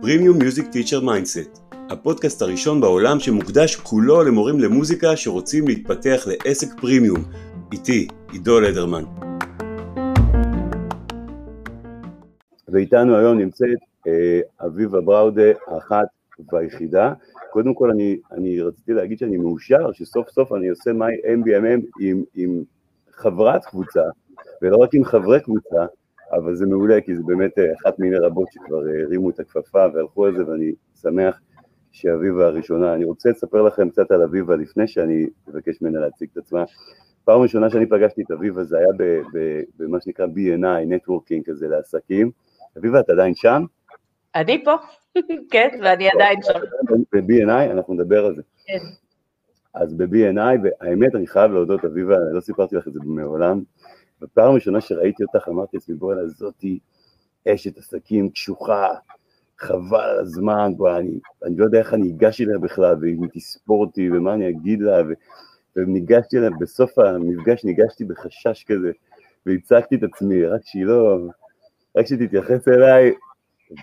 Premium Music Teacher Mindset, הפודקאסט הראשון בעולם שמוקדש כולו למורים למוזיקה שרוצים להתפתח לעסק פרימיום. איתי, עידו לדרמן. ואיתנו היום נמצאת אה, אביבה בראודה, האחת והיחידה. קודם כל אני, אני רציתי להגיד שאני מאושר שסוף סוף אני עושה מי MBMM עם, עם חברת קבוצה, ולא רק עם חברי קבוצה, אבל זה מעולה כי זה באמת אה, אחת מיני רבות שכבר אה, הרימו את הכפפה והלכו על זה ואני שמח שאביבה הראשונה. אני רוצה לספר לכם קצת על אביבה לפני שאני אבקש ממנה להציג את עצמה. פעם ראשונה שאני פגשתי את אביבה זה היה במה שנקרא B&I, נטוורקינג כזה לעסקים. אביבה, את עדיין שם? אני פה, כן, ואני עדיין שם. ב-B&I, אנחנו נדבר על זה. כן. אז ב-B&I, והאמת, אני חייב להודות, אביבה, לא סיפרתי לך את זה מעולם, בפעם הראשונה שראיתי אותך אמרתי לעצמי, בוא'נה, זאתי אשת עסקים קשוחה, חבל על הזמן, בוא, אני, אני לא יודע איך אני אגש אליה בכלל, ואם היא תספור אותי, ומה אני אגיד לה, ו, וניגשתי אליה, בסוף המפגש ניגשתי בחשש כזה, והצגתי את עצמי, רק שהיא לא, רק שתתייחס אליי,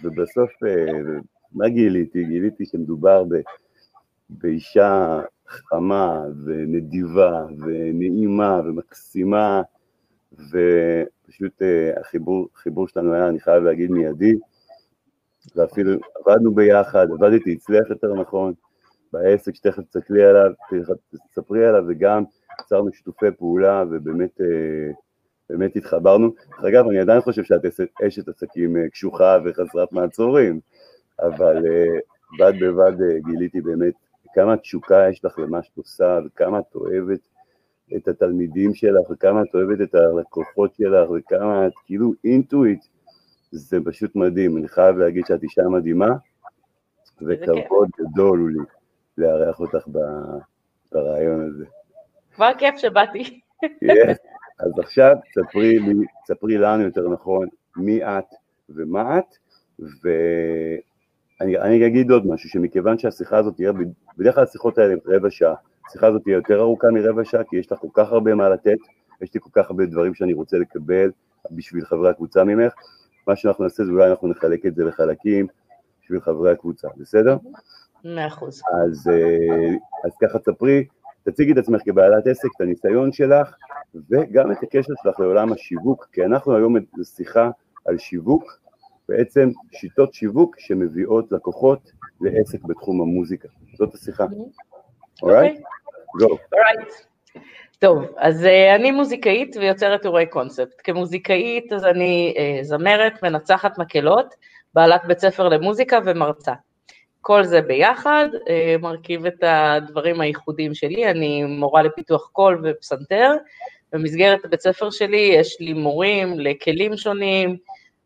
ובסוף, אה, מה גיליתי? גיליתי שמדובר ב, באישה חמה ונדיבה ונעימה ומקסימה, ופשוט uh, החיבור, שלנו היה, אני חייב להגיד, מיידי, ואפילו עבדנו ביחד, עבדתי אצלך יותר נכון, בעסק שתכף תסתכלי עליו, תספרי עליו, וגם יצרנו שיתופי פעולה, ובאמת uh, באמת התחברנו. דרך אגב, אני עדיין חושב שאת אשת עסקים uh, קשוחה וחסרת מעצורים, אבל בד בבד גיליתי באמת כמה תשוקה יש לך למה שאת עושה, וכמה את אוהבת את התלמידים שלך, וכמה את אוהבת את הלקוחות שלך, וכמה את כאילו אינטואיט, זה פשוט מדהים. אני חייב להגיד שאת אישה מדהימה, וכבוד גדול הוא לי לארח אותך ברעיון הזה. כבר כיף שבאתי. אז עכשיו תספרי לי, תספרי לנו יותר נכון, מי את ומה את, ואני אגיד עוד משהו, שמכיוון שהשיחה הזאת תהיה, בדרך כלל השיחות האלה הן רבע שעה, השיחה הזאת תהיה יותר ארוכה מרבע שעה, כי יש לך כל כך הרבה מה לתת, יש לי כל כך הרבה דברים שאני רוצה לקבל בשביל חברי הקבוצה ממך. מה שאנחנו נעשה זה אולי אנחנו נחלק את זה לחלקים בשביל חברי הקבוצה, בסדר? מאה אחוז. אז, אה, אז ככה תספרי, תציגי את עצמך כבעלת עסק, את הניסיון שלך, וגם את הקשר שלך לעולם השיווק, כי אנחנו היום בשיחה על שיווק, בעצם שיטות שיווק שמביאות לקוחות לעסק בתחום המוזיקה. זאת השיחה. אוקיי? Go. טוב, אז uh, אני מוזיקאית ויוצרת אירועי קונספט. כמוזיקאית אז אני uh, זמרת, מנצחת מקהלות, בעלת בית ספר למוזיקה ומרצה. כל זה ביחד uh, מרכיב את הדברים הייחודיים שלי, אני מורה לפיתוח קול ופסנתר, במסגרת הבית ספר שלי יש לי מורים לכלים שונים,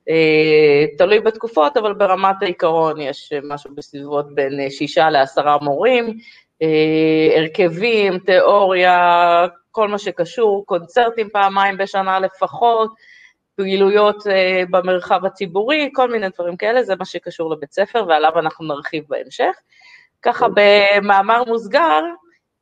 uh, תלוי בתקופות, אבל ברמת העיקרון יש משהו בסביבות בין שישה לעשרה מורים, הרכבים, תיאוריה, כל מה שקשור, קונצרטים פעמיים בשנה לפחות, פעילויות אה, במרחב הציבורי, כל מיני דברים כאלה, זה מה שקשור לבית ספר ועליו אנחנו נרחיב בהמשך. ככה במאמר מוסגר,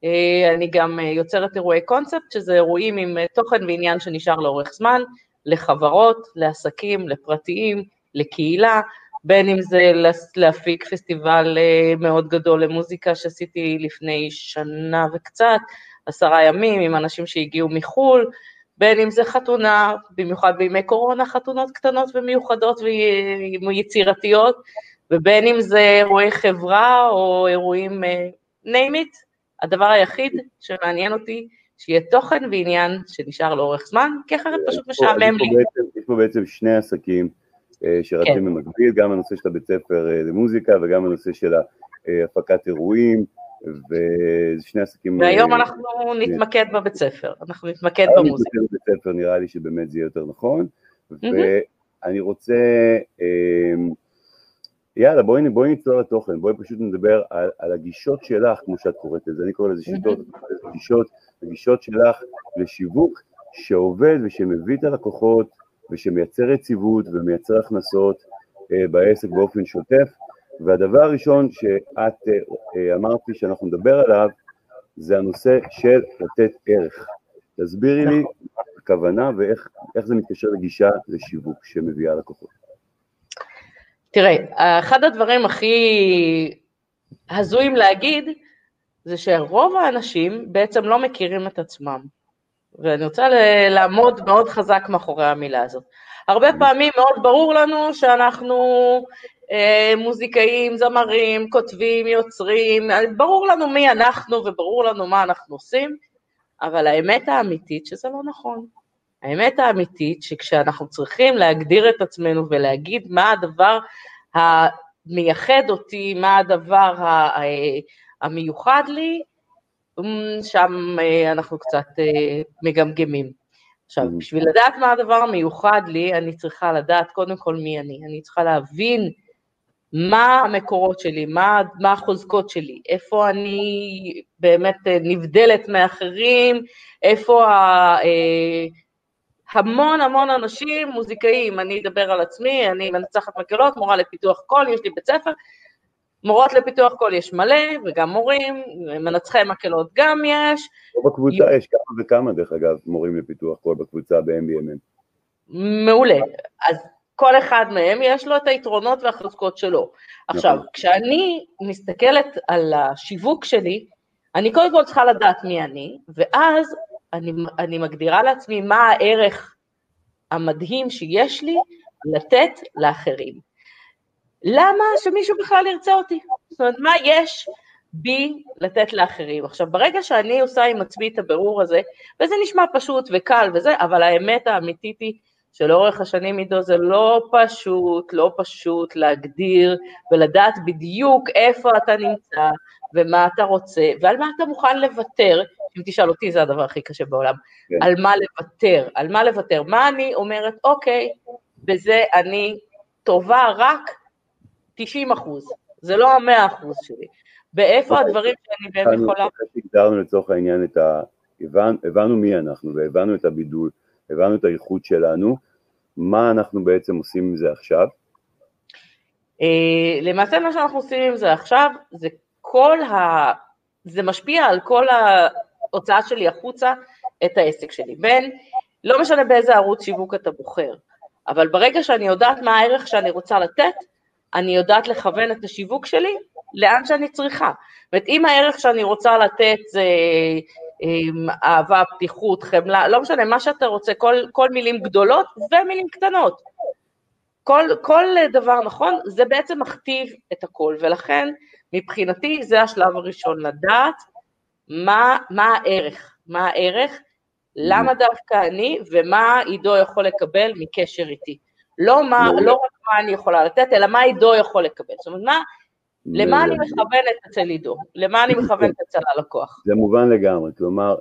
אה, אני גם יוצרת אירועי קונספט, שזה אירועים עם תוכן ועניין שנשאר לאורך זמן, לחברות, לעסקים, לפרטיים, לקהילה, בין אם זה להפיק פסטיבל אה, מאוד גדול למוזיקה שעשיתי לפני שנה וקצת, עשרה ימים עם אנשים שהגיעו מחו"ל, בין אם זה חתונה, במיוחד בימי קורונה, חתונות קטנות ומיוחדות ויצירתיות, ובין אם זה אירועי חברה או אירועים אה, name it, הדבר היחיד שמעניין אותי, שיהיה תוכן ועניין שנשאר לאורך זמן, כי אחרת פשוט משעמם לי. יש פה בעצם שני עסקים אה, שרצים כן. במקביל, גם הנושא של הבית ספר אה, למוזיקה וגם הנושא של הפקת אירועים, ושני עסקים... והיום אנחנו נתמקד בבית ספר, אנחנו נתמקד במוזיקה. אני בבית ספר נראה לי שבאמת זה יהיה יותר נכון, ואני רוצה, אמ, יאללה בואי, בואי נצלול לתוכן, בואי פשוט נדבר על, על הגישות שלך, כמו שאת קוראת לזה, אני קורא לזה שיטות, גישות, הגישות שלך לשיווק שעובד ושמביא את הלקוחות ושמייצר יציבות ומייצר הכנסות אה, בעסק באופן שוטף. והדבר הראשון שאת אה, אה, אמרתי שאנחנו נדבר עליו, זה הנושא של לתת ערך. תסבירי לי, הכוונה ואיך זה מתקשר לגישה לשיווק שמביאה לקוחות. תראה, אחד הדברים הכי הזויים להגיד, זה שרוב האנשים בעצם לא מכירים את עצמם. ואני רוצה לעמוד מאוד חזק מאחורי המילה הזאת. הרבה פעמים מאוד ברור לנו שאנחנו אה, מוזיקאים, זמרים, כותבים, יוצרים, ברור לנו מי אנחנו וברור לנו מה אנחנו עושים, אבל האמת האמיתית שזה לא נכון. האמת האמיתית שכשאנחנו צריכים להגדיר את עצמנו ולהגיד מה הדבר המייחד אותי, מה הדבר המיוחד לי, שם אה, אנחנו קצת אה, מגמגמים. עכשיו, mm. בשביל לדעת מה הדבר המיוחד לי, אני צריכה לדעת קודם כל מי אני. אני צריכה להבין מה המקורות שלי, מה, מה החוזקות שלי, איפה אני באמת אה, נבדלת מאחרים, איפה ה... המון המון אנשים, מוזיקאים, אני אדבר על עצמי, אני מנצחת מקהלות, מורה לפיתוח קול, יש לי בית ספר, מורות לפיתוח קול יש מלא, וגם מורים, מנצחי מקהלות גם יש. פה בקבוצה יש כמה וכמה, דרך אגב, מורים לפיתוח קול בקבוצה ב-MBMM. מעולה. אז כל אחד מהם יש לו את היתרונות והחזקות שלו. עכשיו, נכון. כשאני מסתכלת על השיווק שלי, אני קודם כל צריכה לדעת מי אני, ואז אני, אני מגדירה לעצמי מה הערך המדהים שיש לי לתת לאחרים. למה שמישהו בכלל ירצה אותי? זאת אומרת, מה יש בי לתת לאחרים? עכשיו, ברגע שאני עושה עם עצמי את הבירור הזה, וזה נשמע פשוט וקל וזה, אבל האמת האמיתית היא שלאורך השנים עידו זה לא פשוט, לא פשוט להגדיר ולדעת בדיוק איפה אתה נמצא ומה אתה רוצה ועל מה אתה מוכן לוותר, אם תשאל אותי זה הדבר הכי קשה בעולם, כן. על מה לוותר, על מה לוותר, מה אני אומרת, אוקיי, בזה אני טובה רק 90 אחוז, זה לא המאה אחוז שלי. ואיפה אוקיי. הדברים שאני באמת יכולה... הגדרנו לצורך העניין את ה... הבנו מי אנחנו והבנו את הבידול, הבנו את האיכות שלנו, מה אנחנו בעצם עושים עם זה עכשיו? אה, למעשה מה שאנחנו עושים עם זה עכשיו, זה כל ה... זה משפיע על כל ההוצאה שלי החוצה את העסק שלי, בין, לא משנה באיזה ערוץ שיווק אתה בוחר, אבל ברגע שאני יודעת מה הערך שאני רוצה לתת, אני יודעת לכוון את השיווק שלי לאן שאני צריכה. זאת אומרת, אם הערך שאני רוצה לתת זה אה, אהבה, פתיחות, חמלה, לא משנה, מה שאתה רוצה, כל, כל מילים גדולות ומילים קטנות. כל, כל דבר נכון, זה בעצם מכתיב את הכל, ולכן מבחינתי זה השלב הראשון, לדעת מה, מה הערך, מה הערך, למה דווקא אני ומה עידו יכול לקבל מקשר איתי. לא, מה, לא רק מה אני יכולה לתת, אלא מה עידו יכול לקבל. זאת אומרת, מה, למה אני מכוונת אצל עידו? למה אני מכוונת אצל הלקוח? זה מובן לגמרי, כלומר,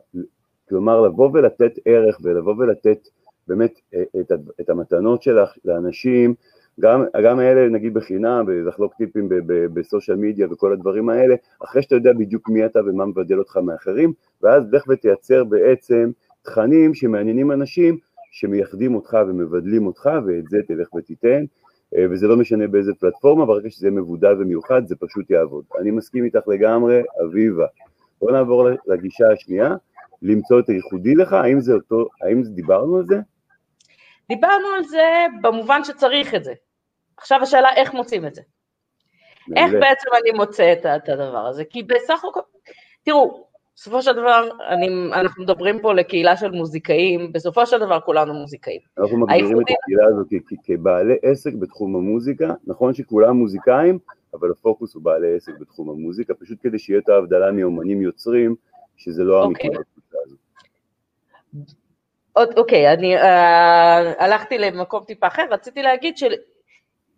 כלומר לבוא ולתת ערך ולבוא ולתת באמת אה, את, את המתנות שלך לאנשים, גם, גם האלה נגיד בחינם, ולחלוק טיפים בסושיאל מדיה וכל הדברים האלה, אחרי שאתה יודע בדיוק מי אתה ומה מבדל אותך מאחרים, ואז לך ותייצר בעצם תכנים שמעניינים אנשים שמייחדים אותך ומבדלים אותך, ואת זה תלך ותיתן, וזה לא משנה באיזה פלטפורמה, ברגע שזה מבודל ומיוחד זה פשוט יעבוד. אני מסכים איתך לגמרי, אביבה. בוא נעבור לגישה השנייה, למצוא את הייחודי לך, האם זה אותו, האם דיברנו על זה? דיברנו על זה במובן שצריך את זה. עכשיו השאלה איך מוצאים את זה. איך בעצם אני מוצא את הדבר הזה? כי בסך הכל, תראו, בסופו של דבר, אני, אנחנו מדברים פה לקהילה של מוזיקאים, בסופו של דבר כולנו מוזיקאים. אנחנו מגדירים את הקהילה הזאת כבעלי עסק בתחום המוזיקה, נכון שכולם מוזיקאים, אבל הפוקוס הוא בעלי עסק בתחום המוזיקה, פשוט כדי שיהיה את ההבדלה מאומנים יוצרים, שזה לא אמיתי אוקיי. בקבוצה הזאת. אוקיי, אני uh, הלכתי למקום טיפה אחר, רציתי להגיד של...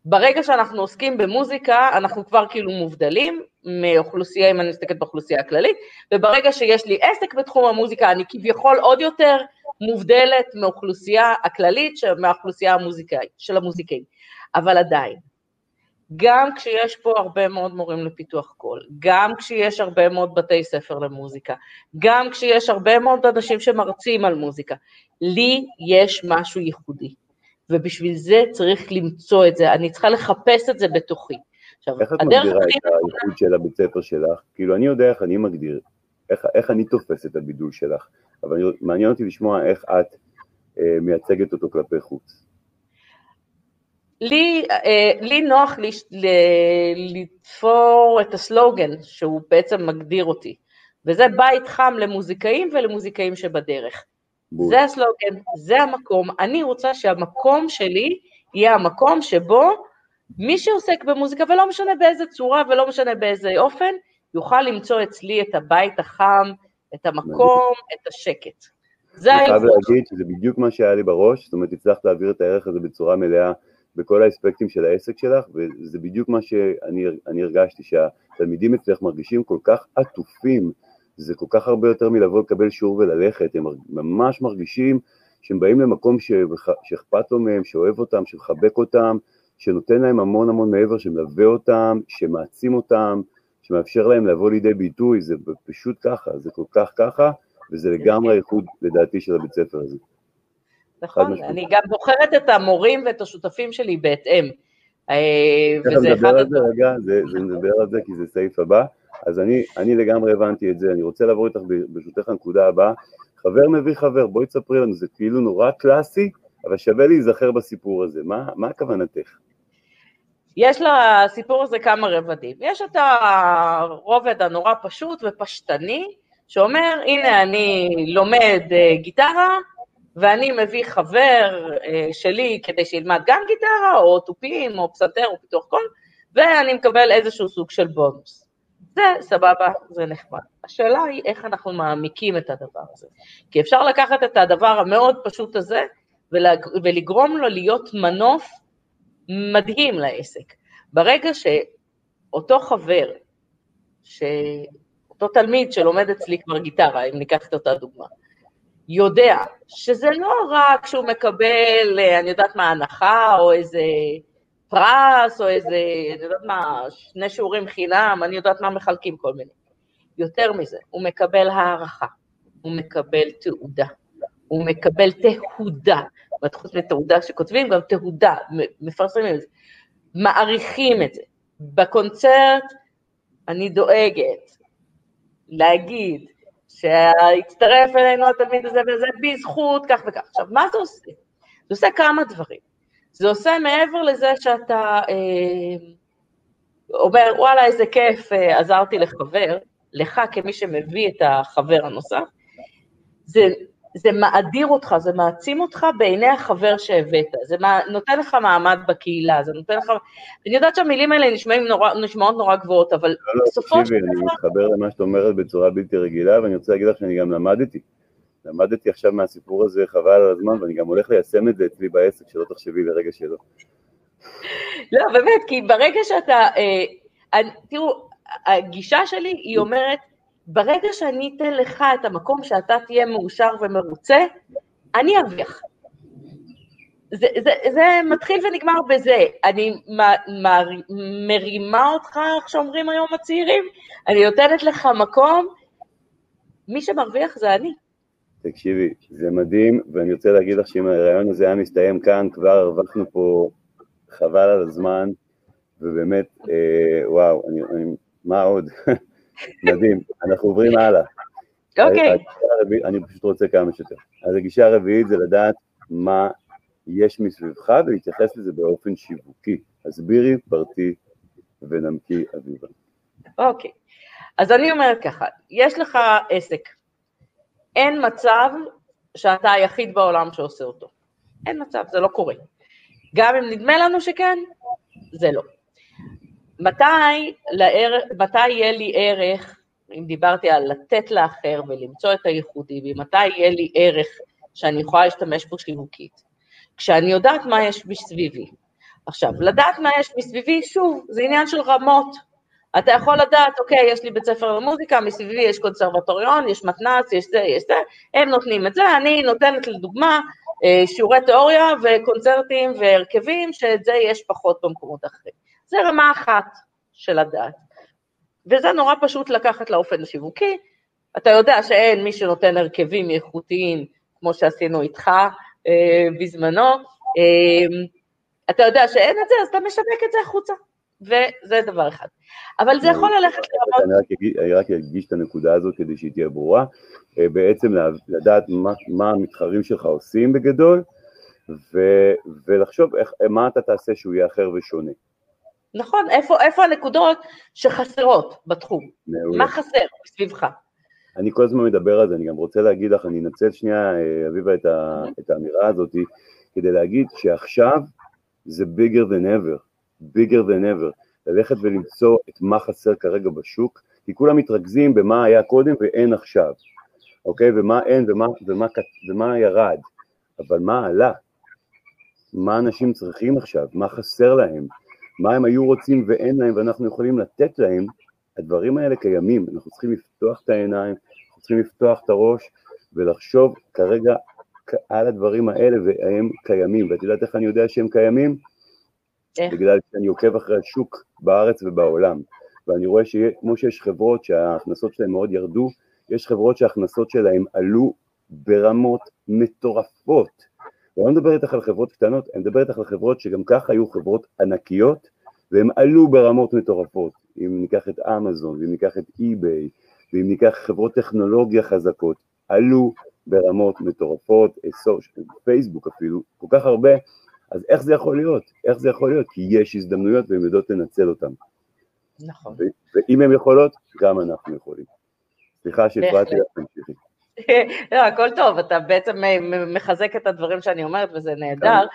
ברגע שאנחנו עוסקים במוזיקה, אנחנו כבר כאילו מובדלים מאוכלוסייה, אם אני מסתכלת באוכלוסייה הכללית, וברגע שיש לי עסק בתחום המוזיקה, אני כביכול עוד יותר מובדלת מאוכלוסייה הכללית, מהאוכלוסייה המוזיקאית, של המוזיקאים. אבל עדיין, גם כשיש פה הרבה מאוד מורים לפיתוח קול, גם כשיש הרבה מאוד בתי ספר למוזיקה, גם כשיש הרבה מאוד אנשים שמרצים על מוזיקה, לי יש משהו ייחודי. ובשביל זה צריך למצוא את זה, אני צריכה לחפש את זה בתוכי. עכשיו, איך את מגדירה את הייחוד של הבית ספר שלך? כאילו, אני יודע איך אני מגדיר, איך, איך אני תופס את הבידול שלך, אבל מעניין אותי לשמוע איך את אה, מייצגת אותו כלפי חוץ. לי, אה, לי נוח לתפור את הסלוגן שהוא בעצם מגדיר אותי, וזה בית חם למוזיקאים ולמוזיקאים שבדרך. בול. זה הסלוגן, זה המקום, אני רוצה שהמקום שלי יהיה המקום שבו מי שעוסק במוזיקה, ולא משנה באיזה צורה ולא משנה באיזה אופן, יוכל למצוא אצלי את הבית החם, את המקום, את השקט. זה אני חייב להגיד שזה בדיוק מה שהיה לי בראש, זאת אומרת, הצלחת להעביר את הערך הזה בצורה מלאה בכל האספקטים של העסק שלך, וזה בדיוק מה שאני הרגשתי, שהתלמידים אצלך מרגישים כל כך עטופים, זה כל כך הרבה יותר מלבוא לקבל שיעור וללכת, הם ממש מרגישים שהם באים למקום שאכפת לו מהם, שאוהב אותם, שמחבק אותם, שנותן להם המון המון מעבר, שמלווה אותם, שמעצים אותם, שמאפשר להם לבוא לידי ביטוי, זה פשוט ככה, זה כל כך ככה, וזה לגמרי הייחוד לדעתי של הבית ספר הזה. נכון, אני גם בוחרת את המורים ואת השותפים שלי בהתאם. אה, וזה אחד... על זה רגע, זה, זה נדבר על זה כי זה סעיף הבא. אז אני, אני לגמרי הבנתי את זה, אני רוצה לעבור איתך ברשותך לנקודה הבאה. חבר מביא חבר, בואי תספרי לנו, זה כאילו נורא קלאסי, אבל שווה להיזכר בסיפור הזה, מה, מה כוונתך? יש לסיפור הזה כמה רבדים. יש את הרובד הנורא פשוט ופשטני, שאומר, הנה אני לומד אה, גיטרה, ואני מביא חבר אה, שלי כדי שילמד גם גיטרה, או תופים, או פסנתר, או פיתוח קול, ואני מקבל איזשהו סוג של בונוס. זה סבבה, זה נחמד. השאלה היא איך אנחנו מעמיקים את הדבר הזה. כי אפשר לקחת את הדבר המאוד פשוט הזה ולגרום לו להיות מנוף מדהים לעסק. ברגע שאותו חבר, שאותו תלמיד שלומד אצלי כבר גיטרה, אם ניקח את אותה דוגמה, יודע שזה לא רק שהוא מקבל, אני יודעת מה, הנחה או איזה פרס או איזה, אני יודעת מה, שני שיעורים חינם, אני יודעת מה מחלקים כל מיני. יותר מזה, הוא מקבל הערכה, הוא מקבל תעודה, הוא מקבל תהודה, חוץ מתעודה שכותבים, גם תהודה, מפרסמים את זה, מעריכים את זה. בקונצרט אני דואגת להגיד שהצטרף אלינו התלמיד הזה וזה בזכות כך וכך. עכשיו, מה זה עושה? זה עושה כמה דברים. זה עושה מעבר לזה שאתה אה, אומר, וואלה, איזה כיף, אה, עזרתי לחבר, לך כמי שמביא את החבר הנוסף, זה, זה מאדיר אותך, זה מעצים אותך בעיני החבר שהבאת, זה נותן לך מעמד בקהילה, זה נותן לך... אני יודעת שהמילים האלה נורא, נשמעות נורא גבוהות, אבל לא, לא, בסופו של דבר... אני מתחבר למה שאת אומרת בצורה בלתי רגילה, ואני רוצה להגיד לך שאני גם למדתי. למדתי עכשיו מהסיפור הזה חבל על הזמן, ואני גם הולך ליישם את זה אצלי בעסק, שלא תחשבי לרגע שלא. לא, באמת, כי ברגע שאתה... אה, תראו, הגישה שלי היא אומרת, ברגע שאני אתן לך את המקום שאתה תהיה מאושר ומרוצה, אני ארוויח. זה, זה, זה מתחיל ונגמר בזה, אני מ, מ, מרימה אותך, איך שאומרים היום הצעירים, אני נותנת לך מקום, מי שמרוויח זה אני. תקשיבי, זה מדהים, ואני רוצה להגיד לך שאם הרעיון הזה היה מסתיים כאן, כבר הרווחנו פה חבל על הזמן, ובאמת, אה, וואו, אני, אני, מה עוד? מדהים, אנחנו עוברים הלאה. אוקיי. Okay. אני פשוט רוצה כמה שיותר. אז הגישה הרביעית זה לדעת מה יש מסביבך ולהתייחס לזה באופן שיווקי. הסבירי, פרטי ונמקי אביבה. אוקיי, okay. אז אני אומרת ככה, יש לך עסק, אין מצב שאתה היחיד בעולם שעושה אותו. אין מצב, זה לא קורה. גם אם נדמה לנו שכן, זה לא. מתי, לער... מתי יהיה לי ערך, אם דיברתי על לתת לאחר ולמצוא את הייחודי, ומתי יהיה לי ערך שאני יכולה להשתמש בו שיווקית? כשאני יודעת מה יש מסביבי. עכשיו, לדעת מה יש מסביבי, שוב, זה עניין של רמות. אתה יכול לדעת, אוקיי, יש לי בית ספר למוזיקה, מסביבי יש קונסרבטוריון, יש מתנ"ס, יש זה, יש זה, הם נותנים את זה, אני נותנת לדוגמה אה, שיעורי תיאוריה וקונצרטים והרכבים, שאת זה יש פחות במקומות אחרים. זה רמה אחת של הדעת. וזה נורא פשוט לקחת לאופן השיווקי. אתה יודע שאין מי שנותן הרכבים איכותיים, כמו שעשינו איתך אה, בזמנו. אה, אתה יודע שאין את זה, אז אתה משווק את זה החוצה. וזה דבר אחד. אבל זה יכול ללכת לרמות... אני רק אגיש את הנקודה הזאת כדי שהיא תהיה ברורה. אה, בעצם לדעת מה, מה המתחרים שלך עושים בגדול, ו, ולחשוב איך, מה אתה תעשה שהוא יהיה אחר ושונה. נכון, איפה, איפה הנקודות שחסרות בתחום? מעולה. מה חסר סביבך? אני כל הזמן מדבר על זה, אני גם רוצה להגיד לך, אני אנצל שנייה, אה, אביבה, את, ה, את האמירה הזאת, כדי להגיד שעכשיו זה bigger than ever, bigger than ever, ללכת ולמצוא את מה חסר כרגע בשוק, כי כולם מתרכזים במה היה קודם ואין עכשיו, אוקיי? ומה אין ומה, ומה, ומה ירד, אבל מה עלה? מה אנשים צריכים עכשיו? מה חסר להם? מה הם היו רוצים ואין להם ואנחנו יכולים לתת להם? הדברים האלה קיימים, אנחנו צריכים לפתוח את העיניים, אנחנו צריכים לפתוח את הראש ולחשוב כרגע על הדברים האלה והם קיימים, ואת יודעת איך אני יודע שהם קיימים? איך? בגלל שאני עוקב אחרי השוק בארץ ובעולם, ואני רואה שכמו שיש חברות שההכנסות שלהן מאוד ירדו, יש חברות שההכנסות שלהן עלו ברמות מטורפות. ואני לא מדבר איתך על חברות קטנות, אני מדבר איתך על חברות שגם ככה היו חברות ענקיות, והן עלו ברמות מטורפות. אם ניקח את אמזון, ואם ניקח את אי-ביי, ואם ניקח חברות טכנולוגיה חזקות, עלו ברמות מטורפות, פייסבוק אפילו, כל כך הרבה, אז איך זה יכול להיות? איך זה יכול להיות? כי יש הזדמנויות והן יודעות לנצל אותן. נכון. ואם הן יכולות, גם אנחנו יכולים. סליחה שהפרעתי לך, תמשיכי. לא, הכל טוב, אתה בעצם מחזק את הדברים שאני אומרת וזה נהדר.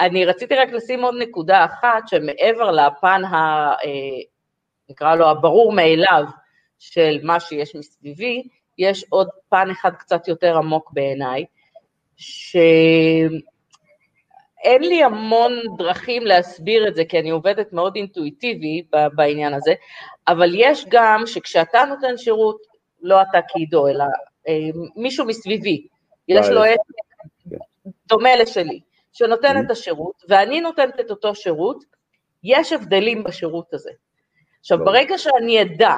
אני רציתי רק לשים עוד נקודה אחת, שמעבר לפן ה... אה, נקרא לו הברור מאליו של מה שיש מסביבי, יש עוד פן אחד קצת יותר עמוק בעיניי, שאין לי המון דרכים להסביר את זה, כי אני עובדת מאוד אינטואיטיבי בעניין הזה, אבל יש גם שכשאתה נותן שירות, לא אתה כעידו, אלא אה, מישהו מסביבי, יש לו עסק דומה לשלי, שנותן את השירות, ואני נותנת את אותו שירות, יש הבדלים בשירות הזה. עכשיו, ברגע שאני אדע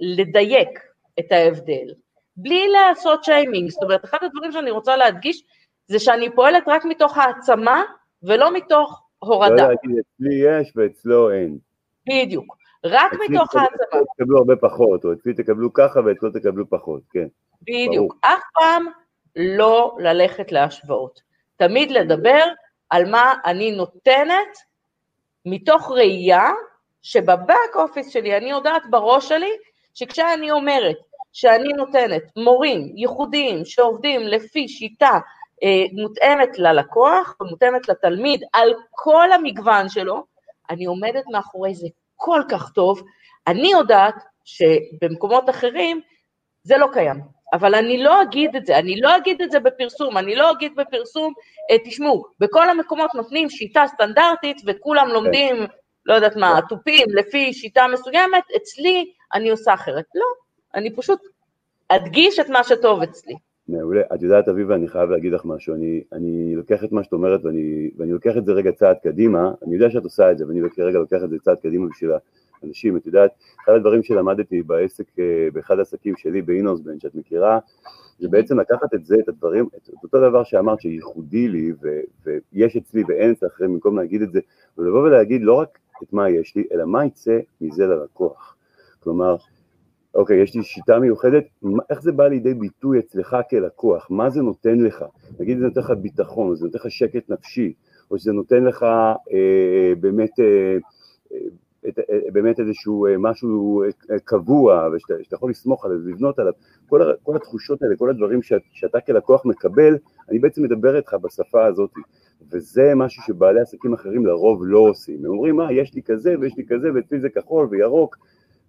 לדייק את ההבדל, בלי לעשות שיימינג, זאת אומרת, אחד הדברים שאני רוצה להדגיש, זה שאני פועלת רק מתוך העצמה, ולא מתוך הורדה. לא להגיד, אצלי יש ואצלו אין. בדיוק, רק מתוך העצמה. אצלי תקבלו הרבה פחות, או אצלי תקבלו ככה ואצלו תקבלו פחות, כן. בדיוק, אף פעם לא ללכת להשוואות. תמיד לדבר על מה אני נותנת מתוך ראייה שבבק אופיס שלי אני יודעת בראש שלי שכשאני אומרת שאני נותנת מורים ייחודיים שעובדים לפי שיטה אה, מותאמת ללקוח ומותאמת לתלמיד על כל המגוון שלו, אני עומדת מאחורי זה כל כך טוב, אני יודעת שבמקומות אחרים זה לא קיים, אבל אני לא אגיד את זה, אני לא אגיד את זה בפרסום, אני לא אגיד בפרסום, אה, תשמעו, בכל המקומות נותנים שיטה סטנדרטית וכולם לומדים, לא יודעת מה, תופים לפי שיטה מסוימת, אצלי אני עושה אחרת. לא, אני פשוט אדגיש את מה שטוב אצלי. מעולה. את יודעת, אביבה, אני חייב להגיד לך משהו. אני, אני לוקח את מה שאת אומרת ואני, ואני לוקח את זה רגע צעד קדימה. אני יודע שאת עושה את זה, ואני רגע לוקח את זה צעד קדימה בשביל האנשים. את יודעת, אחד הדברים שלמדתי בעסק, אה, באחד העסקים שלי, באינוסבן, שאת מכירה, זה בעצם לקחת את זה, את הדברים, את אותו דבר שאמרת שייחודי לי, ו, ויש אצלי ואין אצל אחרים, במקום להגיד את זה, ולבוא ולהגיד לא רק את מה יש לי, אלא מה יצא מזה ללקוח. כלומר, אוקיי, יש לי שיטה מיוחדת, איך זה בא לידי ביטוי אצלך כלקוח? מה זה נותן לך? נגיד זה נותן לך ביטחון, או זה נותן לך שקט נפשי, או שזה נותן לך אה, באמת, אה, את, אה, באמת איזשהו אה, משהו אה, קבוע, ושאתה יכול לסמוך עליו ולבנות עליו, כל, כל התחושות האלה, כל הדברים שאת, שאתה כלקוח מקבל, אני בעצם מדבר איתך בשפה הזאת, וזה משהו שבעלי עסקים אחרים לרוב לא עושים, הם אומרים, מה, יש לי כזה ויש לי כזה, ואצלי זה כחול וירוק,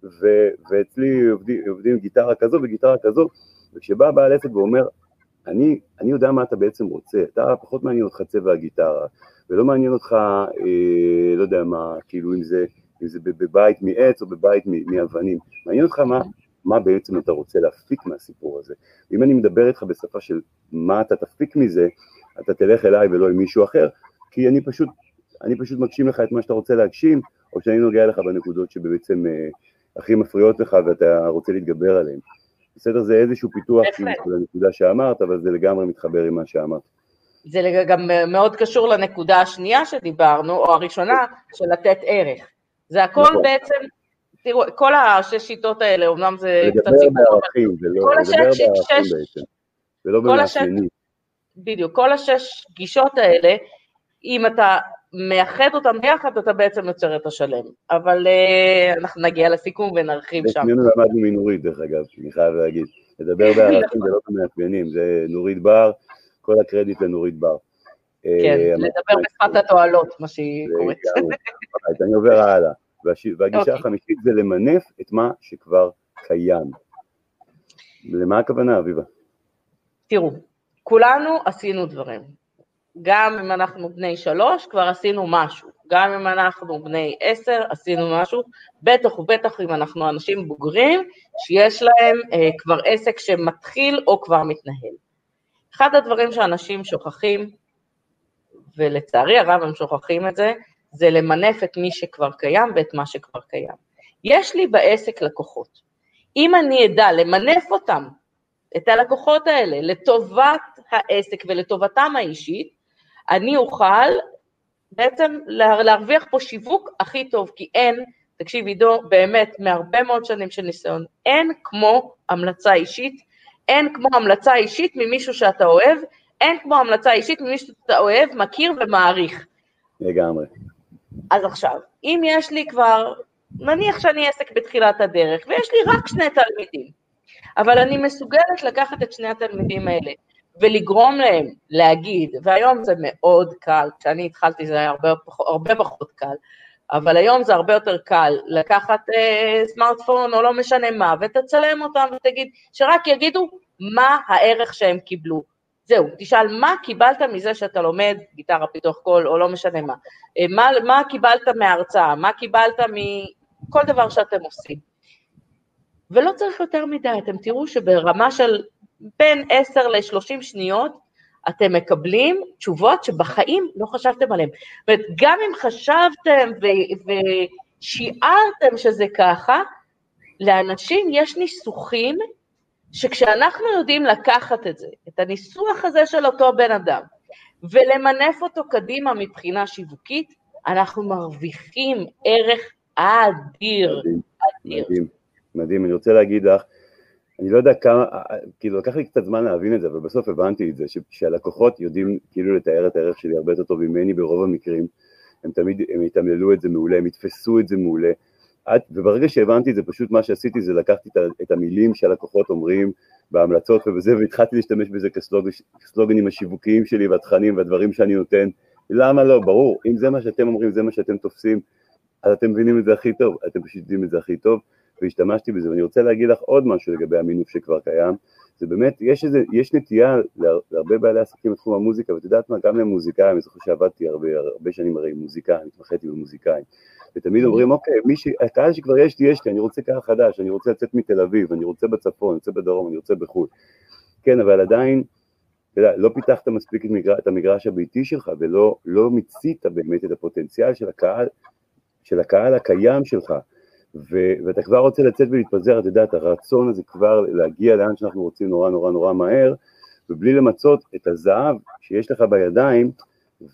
ו- ואצלי עובדים, עובדים גיטרה כזו וגיטרה כזו, וכשבא בעל עסק ואומר, אני, אני יודע מה אתה בעצם רוצה, אתה פחות מעניין אותך צבע הגיטרה, ולא מעניין אותך, אה, לא יודע מה, כאילו אם זה, אם זה בבית מעץ או בבית מאבנים, מעניין אותך מה, מה בעצם אתה רוצה להפיק מהסיפור הזה. ואם אני מדבר איתך בשפה של מה אתה תפיק מזה, אתה תלך אליי ולא עם מישהו אחר, כי אני פשוט, אני פשוט מגשים לך את מה שאתה רוצה להגשים, או שאני נוגע לך בנקודות שבעצם אה, הכי מפריעות לך ואתה רוצה להתגבר עליהן. בסדר, זה איזשהו פיתוח של הנקודה שאמרת, אבל זה לגמרי מתחבר עם מה שאמרת. זה גם מאוד קשור לנקודה השנייה שדיברנו, או הראשונה, של לתת ערך. זה הכל נכון. בעצם, תראו, כל השש שיטות האלה, אמנם זה קצת סיפור, בערכים, זה לא, לדבר בערכים בעצם, זה לא במאפיינים. בדיוק, כל השש גישות האלה, אם אתה מאחד אותם ביחד, אתה בעצם יוצר את השלם. אבל uh, אנחנו נגיע לסיכום ונרחיב שם. שנינו למדנו מנורית, דרך אגב, אני חייב להגיד. לדבר בערכים זה לא במאפיינים, זה נורית בר, כל הקרדיט לנורית בר. כן, אה, לדבר בשפת התועלות, מה שהיא קוראת. אני עובר הלאה. והגישה אוקיי. החמישית זה למנף את מה שכבר קיים. למה הכוונה, אביבה? תראו, כולנו עשינו דברים. גם אם אנחנו בני שלוש, כבר עשינו משהו. גם אם אנחנו בני עשר, עשינו משהו. בטח ובטח אם אנחנו אנשים בוגרים, שיש להם אה, כבר עסק שמתחיל או כבר מתנהל. אחד הדברים שאנשים שוכחים, ולצערי הרב הם שוכחים את זה, זה למנף את מי שכבר קיים ואת מה שכבר קיים. יש לי בעסק לקוחות. אם אני אדע למנף אותם, את הלקוחות האלה, לטובת העסק ולטובתם האישית, אני אוכל בעצם להרוויח פה שיווק הכי טוב, כי אין, תקשיב עידו, באמת, מהרבה מאוד שנים של ניסיון, אין כמו המלצה אישית, אין כמו המלצה אישית ממישהו שאתה אוהב, אין כמו המלצה אישית ממישהו שאתה אוהב, מכיר ומעריך. לגמרי. אז עכשיו, אם יש לי כבר, נניח שאני עסק בתחילת הדרך, ויש לי רק שני תלמידים, אבל אני מסוגלת לקחת את שני התלמידים האלה ולגרום להם להגיד, והיום זה מאוד קל, כשאני התחלתי זה היה הרבה, הרבה פחות קל, אבל היום זה הרבה יותר קל לקחת אה, סמארטפון או לא משנה מה, ותצלם אותם ותגיד, שרק יגידו מה הערך שהם קיבלו. זהו, תשאל מה קיבלת מזה שאתה לומד גיטרה פיתוח קול או לא משנה מה, אה, מה, מה קיבלת מההרצאה, מה קיבלת מכל דבר שאתם עושים. ולא צריך יותר מדי, אתם תראו שברמה של בין 10 ל-30 שניות אתם מקבלים תשובות שבחיים לא חשבתם עליהן. זאת אומרת, גם אם חשבתם ו- ושיערתם שזה ככה, לאנשים יש ניסוחים שכשאנחנו יודעים לקחת את זה, את הניסוח הזה של אותו בן אדם, ולמנף אותו קדימה מבחינה שיווקית, אנחנו מרוויחים ערך אדיר. מדהים, אדיר. מדהים, מדהים. אני רוצה להגיד לך, אני לא יודע כמה, כאילו לקח לי קצת זמן להבין את זה, אבל בסוף הבנתי את זה, שהלקוחות יודעים כאילו לתאר את הערך שלי הרבה יותר טוב ממני ברוב המקרים, הם תמיד, הם יתמללו את זה מעולה, הם יתפסו את זה מעולה, עד, וברגע שהבנתי את זה, פשוט מה שעשיתי זה לקחתי את, המילים שהלקוחות אומרים בהמלצות ובזה, והתחלתי להשתמש בזה כסלוגנים השיווקיים שלי והתכנים והדברים שאני נותן. למה לא? ברור, אם זה מה שאתם אומרים, זה מה שאתם תופסים, אז אתם מבינים את זה הכי טוב, אתם פשוט יודעים את זה הכי טוב, והשתמשתי בזה. ואני רוצה להגיד לך עוד משהו לגבי המינוף שכבר קיים, זה באמת, יש, איזה, יש נטייה להרבה בעלי עסקים בתחום המוזיקה, ואת יודעת מה, גם למוזיקאים, אני זוכר שעבדתי הרבה, הרבה שנים הרי עם מוזיקאים, התמחיתי במוזיקאים, ותמיד אומרים, אוקיי, מי ש... הקהל שכבר יש לי, יש לי, אני רוצה קהל חדש, אני רוצה לצאת מתל אביב, אני רוצה בצפון, אני רוצה בדרום, אני רוצה בחו"ל. כן, אבל עדיין, אתה יודע, לא פיתחת מספיק את, מגר... את המגרש הביתי שלך, ולא לא מיצית באמת את הפוטנציאל של הקהל, של הקהל הקיים שלך. ו... ואתה כבר רוצה לצאת ולהתפזר, אתה יודע, את הרצון הזה כבר להגיע לאן שאנחנו רוצים נורא נורא נורא מהר, ובלי למצות את הזהב שיש לך בידיים,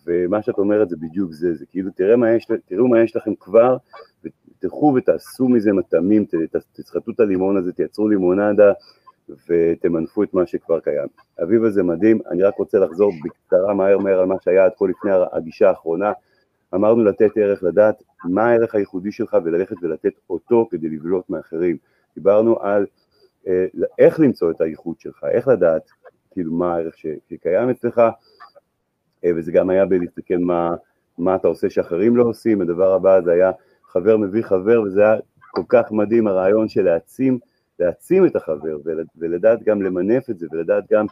ומה שאת אומרת זה בדיוק זה, זה כאילו תראה מה יש, תראו מה יש לכם כבר, ותלכו ותעשו מזה מטעמים, תסחטו את הלימון הזה, תייצרו לימונדה ותמנפו את מה שכבר קיים. אביב הזה מדהים, אני רק רוצה לחזור בקצרה מהר מהר על מה שהיה עד כה לפני הגישה האחרונה. אמרנו לתת ערך, לדעת מה הערך הייחודי שלך וללכת ולתת אותו כדי לבלוט מאחרים. דיברנו על אה, איך למצוא את הייחוד שלך, איך לדעת כאילו מה הערך שקיים אצלך, אה, וזה גם היה בלהסתכל מה, מה אתה עושה שאחרים לא עושים, הדבר הבא זה היה חבר מביא חבר, וזה היה כל כך מדהים הרעיון של להעצים, להעצים את החבר, ולדעת גם למנף את זה, ולדעת גם,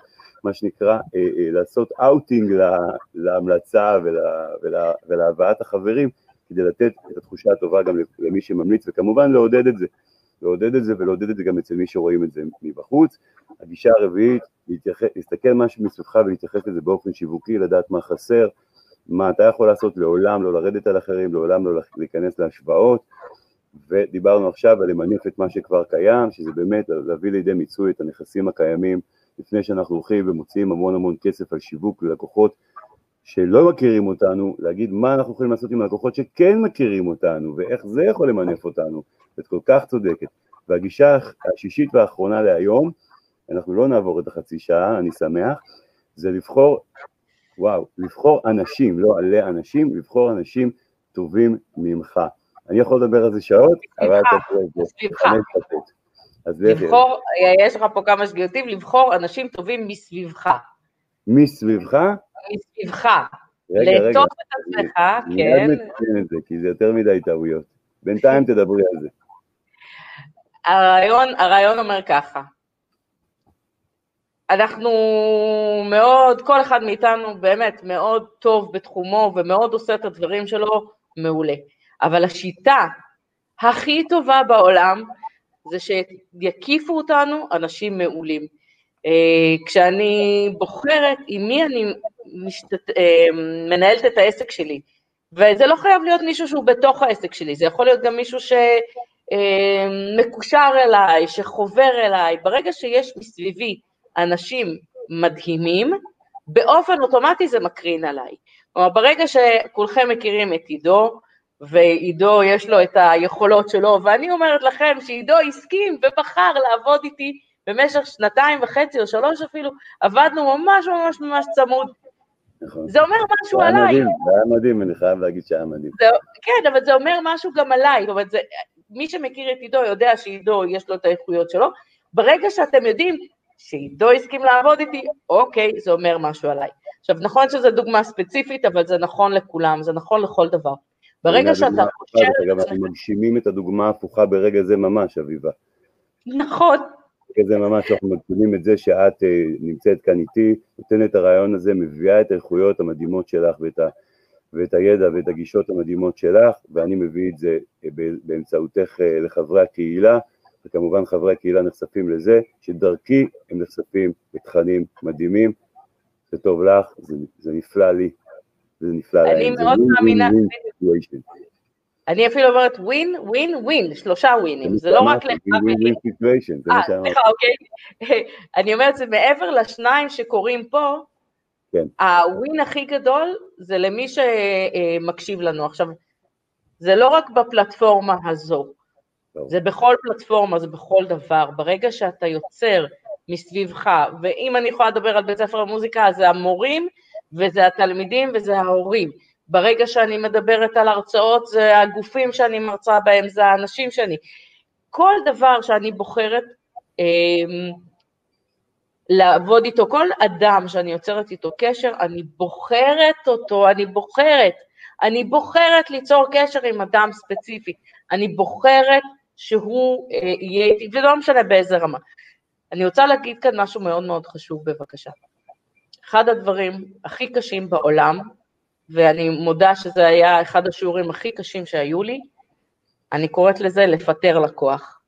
מה שנקרא, אה, אה, לעשות אאוטינג להמלצה ולהבאת החברים, כדי לתת את התחושה הטובה גם למי שממליץ, וכמובן לעודד את זה, לעודד את זה ולעודד את זה גם אצל מי שרואים את זה מבחוץ. הגישה הרביעית, להסתכל משהו מסביבך ולהתייחס לזה באופן שיווקי, לדעת מה חסר, מה אתה יכול לעשות, לעולם לא לרדת על אחרים, לעולם לא להיכנס להשוואות, ודיברנו עכשיו על למנף את מה שכבר קיים, שזה באמת להביא לידי מיצוי את הנכסים הקיימים, לפני שאנחנו הולכים ומוציאים המון המון כסף על שיווק ללקוחות שלא מכירים אותנו, להגיד מה אנחנו יכולים לעשות עם הלקוחות שכן מכירים אותנו, ואיך זה יכול למנף אותנו, את כל כך צודקת. והגישה השישית והאחרונה להיום, אנחנו לא נעבור את החצי שעה, אני שמח, זה לבחור, וואו, לבחור אנשים, לא עלי אנשים, לבחור אנשים טובים ממך. אני יכול לדבר על זה שעות, אבל אתה קורא את זה. לבחור, יש לך פה כמה שגיאותים, לבחור אנשים טובים מסביבך. מסביבך? מסביבך. לאטוף את עצמך, כן. אני מציין את זה, כי זה יותר מדי טעויות. בינתיים תדברי על זה. הרעיון, הרעיון אומר ככה, אנחנו מאוד, כל אחד מאיתנו באמת מאוד טוב בתחומו ומאוד עושה את הדברים שלו מעולה. אבל השיטה הכי טובה בעולם זה שיקיפו אותנו אנשים מעולים. Uh, כשאני בוחרת עם מי אני משתת... uh, מנהלת את העסק שלי, וזה לא חייב להיות מישהו שהוא בתוך העסק שלי, זה יכול להיות גם מישהו שמקושר אה, אליי, שחובר אליי, ברגע שיש מסביבי אנשים מדהימים, באופן אוטומטי זה מקרין עליי. כלומר, ברגע שכולכם מכירים את עידו, ועידו יש לו את היכולות שלו, ואני אומרת לכם שעידו הסכים ובחר לעבוד איתי במשך שנתיים וחצי או שלוש אפילו, עבדנו ממש ממש ממש צמוד. נכון. זה אומר משהו עליי. מדהים, זה היה מדהים, אני חייב להגיד שהיה מדהים. זה, כן, אבל זה אומר משהו גם עליי, זאת אומרת, זה, מי שמכיר את עידו יודע שעידו יש לו את האיכויות שלו, ברגע שאתם יודעים שעידו הסכים לעבוד איתי, אוקיי, זה אומר משהו עליי. עכשיו, נכון שזו דוגמה ספציפית, אבל זה נכון לכולם, זה נכון לכל דבר. ברגע שאתה חושב... אגב, אנחנו מגשימים את הדוגמה ההפוכה ברגע זה ממש, אביבה. נכון. ברגע זה ממש אנחנו מגשימים את זה שאת אה, נמצאת כאן איתי, נותנת את הרעיון הזה, מביאה את האיכויות המדהימות שלך ואת, ה, ואת הידע ואת הגישות המדהימות שלך, ואני מביא את זה אה, באמצעותך אה, לחברי הקהילה, וכמובן חברי הקהילה נחשפים לזה, שדרכי הם נחשפים לתכנים מדהימים, זה טוב לך, זה, זה נפלא לי, זה נפלא להם. אני מאוד מאמינה, אני אפילו אומרת ווין, ווין, ווין, שלושה ווינים, זה לא רק לך. ווין. סליחה, אוקיי. אני אומרת, זה מעבר לשניים שקורים פה, כן. הווין הכי גדול זה למי שמקשיב לנו. עכשיו, זה לא רק בפלטפורמה הזו, זה בכל פלטפורמה, זה בכל דבר. ברגע שאתה יוצר מסביבך, ואם אני יכולה לדבר על בית ספר למוזיקה, אז זה המורים וזה התלמידים וזה ההורים. ברגע שאני מדברת על הרצאות, זה הגופים שאני מרצה בהם, זה האנשים שאני... כל דבר שאני בוחרת אה, לעבוד איתו, כל אדם שאני יוצרת איתו קשר, אני בוחרת אותו, אני בוחרת, אני בוחרת ליצור קשר עם אדם ספציפי, אני בוחרת שהוא אה, יהיה איתי, ולא משנה באיזה רמה. אני רוצה להגיד כאן משהו מאוד מאוד חשוב, בבקשה. אחד הדברים הכי קשים בעולם, ואני מודה שזה היה אחד השיעורים הכי קשים שהיו לי, אני קוראת לזה לפטר לקוח.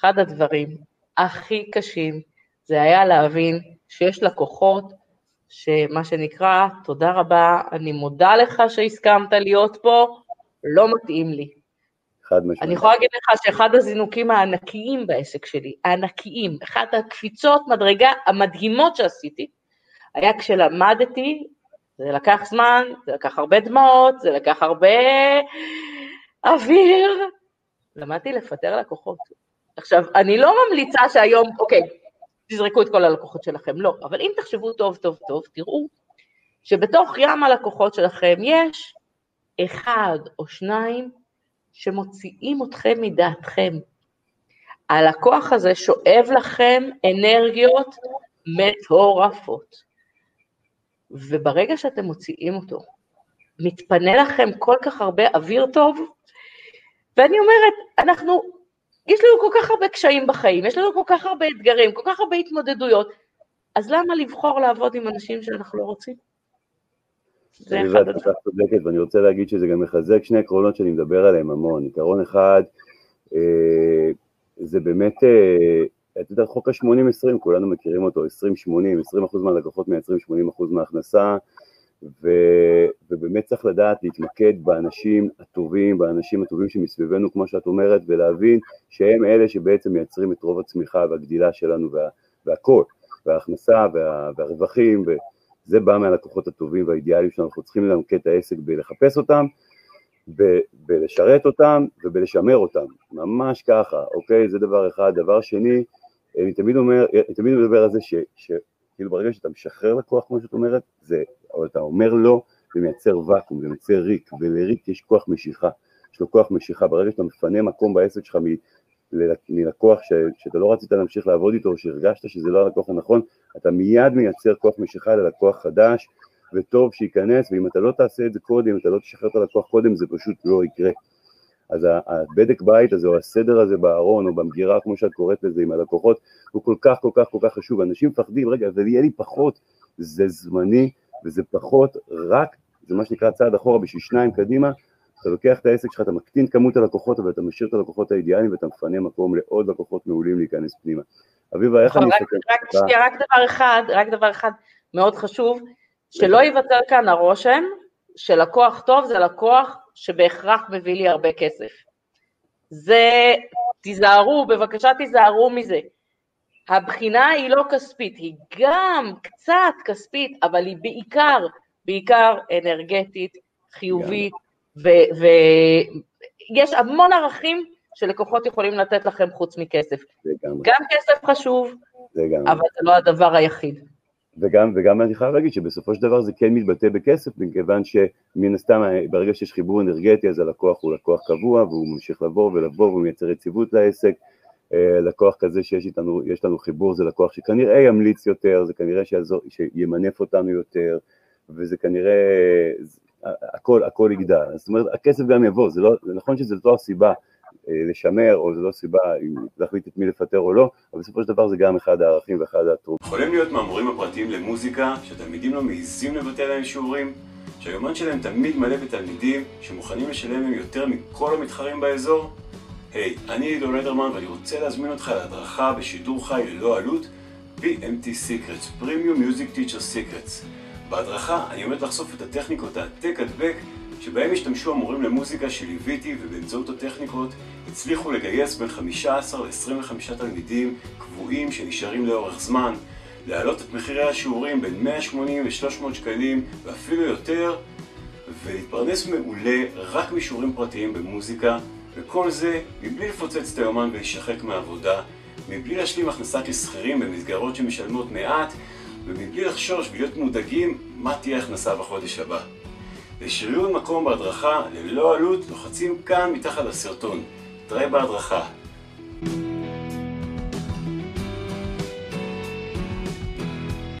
אחד הדברים הכי קשים זה היה להבין שיש לקוחות שמה שנקרא, תודה רבה, אני מודה לך שהסכמת להיות פה, לא מתאים לי. חד משמעית. אני יכולה להגיד לך שאחד הזינוקים הענקיים בעסק שלי, הענקיים, אחת הקפיצות מדרגה המדהימות שעשיתי, היה כשלמדתי, זה לקח זמן, זה לקח הרבה דמעות, זה לקח הרבה אוויר, למדתי לפטר לקוחות. עכשיו, אני לא ממליצה שהיום, אוקיי, תזרקו את כל הלקוחות שלכם, לא, אבל אם תחשבו טוב טוב טוב, תראו שבתוך ים הלקוחות שלכם יש אחד או שניים שמוציאים אתכם מדעתכם. הלקוח הזה שואב לכם אנרגיות מטורפות. וברגע שאתם מוציאים אותו, מתפנה לכם כל כך הרבה אוויר טוב, ואני אומרת, אנחנו, יש לנו כל כך הרבה קשיים בחיים, יש לנו כל כך הרבה אתגרים, כל כך הרבה התמודדויות, אז למה לבחור לעבוד עם אנשים שאנחנו לא רוצים? זה אחד הדברים. את צודקת, ואני רוצה להגיד שזה גם מחזק שני עקרונות שאני מדבר עליהם המון. עקרון אחד, אה, זה באמת, את יודעת, חוק ה-80-20, כולנו מכירים אותו, 20-80, 20% מהלקוחות מייצרים 80% מההכנסה, ו, ובאמת צריך לדעת להתמקד באנשים הטובים, באנשים הטובים שמסביבנו, כמו שאת אומרת, ולהבין שהם אלה שבעצם מייצרים את רוב הצמיחה והגדילה שלנו וה, והכל, וההכנסה וה, והרווחים, ו, זה בא מהלקוחות הטובים והאידיאליים שאנחנו צריכים למקד את העסק בלחפש אותם, ב- בלשרת אותם ובלשמר אותם, ממש ככה, אוקיי? זה דבר אחד. דבר שני, אני תמיד אומר, אני תמיד מדבר על זה ש, שכאילו ברגע שאתה משחרר לקוח, כמו שאת אומרת, זה, או אתה אומר לא, זה מייצר ואקום, זה מייצר ריק, ולריק יש כוח משיכה, יש לו כוח משיכה, ברגע שאתה מפנה מקום בעסק שלך מלקוח ש, שאתה לא רצית להמשיך לעבוד איתו, או שהרגשת שזה לא הלקוח הנכון, אתה מיד מייצר כוח משיכה ללקוח חדש, וטוב שייכנס, ואם אתה לא תעשה את זה קודם, אם אתה לא תשחרר את הלקוח קודם, זה פשוט לא יקרה. אז הבדק בית הזה, או הסדר הזה בארון, או במגירה, כמו שאת קוראת לזה, עם הלקוחות, הוא כל כך כל כך כל כך חשוב. אנשים מפחדים, רגע, אבל יהיה לי פחות, זה זמני, וזה פחות רק, זה מה שנקרא צעד אחורה בשביל שניים קדימה, אתה לוקח את העסק שלך, אתה מקטין כמות הלקוחות, אבל אתה משאיר את הלקוחות האידיאליים ואתה מפנה מקום לעוד לקוחות מעולים להיכנס פנימה. אביבה, איך נכון, אני אסתכל? רק, שנייה, רק דבר אחד, רק דבר אחד מאוד חשוב, שלא ייווצר כאן הרושם שלקוח טוב זה לקוח שבהכרח מביא לי הרבה כסף. זה, תיזהרו, בבקשה תיזהרו מזה. הבחינה היא לא כספית, היא גם קצת כספית, אבל היא בעיקר, בעיקר אנרגטית, חיובית, ויש המון ערכים שלקוחות יכולים לתת לכם חוץ מכסף. גם כסף חשוב, אבל זה לא הדבר היחיד. וגם, וגם אני חייב להגיד שבסופו של דבר זה כן מתבטא בכסף, מכיוון שמן הסתם ברגע שיש חיבור אנרגטי אז הלקוח הוא לקוח קבוע והוא ממשיך לבוא ולבוא והוא מייצר יציבות לעסק, אה, לקוח כזה שיש איתנו, לנו חיבור זה לקוח שכנראה ימליץ יותר, זה כנראה שיעזור, שימנף אותנו יותר, וזה כנראה, הכל, הכל יגדל, זאת אומרת הכסף גם יבוא, זה, לא, זה נכון שזו לא הסיבה. אה, לשמר, או זו לא סיבה אם להחליט את מי לפטר או לא, אבל בסופו של דבר זה גם אחד הערכים ואחד התרומות. יכולים להיות מהמורים הפרטיים למוזיקה, שתלמידים לא מעיזים לבטל להם שיעורים, שהיומן שלהם תמיד מלא בתלמידים שמוכנים לשלם להם יותר מכל המתחרים באזור? היי, hey, אני עידו לדרמן ואני רוצה להזמין אותך להדרכה בשידור חי ללא עלות PMT Secrets, Premium Music Teacher Secrets. בהדרכה אני עומד לחשוף את הטכניקות העתק הדבק שבהם השתמשו המורים למוזיקה שליוויתי ובאמצעות הטכניקות הצליחו לגייס בין 15 ל-25 תלמידים קבועים שנשארים לאורך זמן, להעלות את מחירי השיעורים בין 180 ל-300 שקלים ואפילו יותר ולהתפרנס מעולה רק משיעורים פרטיים במוזיקה וכל זה מבלי לפוצץ את היומן ולהישחק מהעבודה, מבלי להשלים הכנסה כשכירים במסגרות שמשלמות מעט ומבלי לחשוש ולהיות מודאגים מה תהיה הכנסה בחודש הבא. לשריון מקום בהדרכה ללא עלות לוחצים כאן מתחת לסרטון. תראה בהדרכה.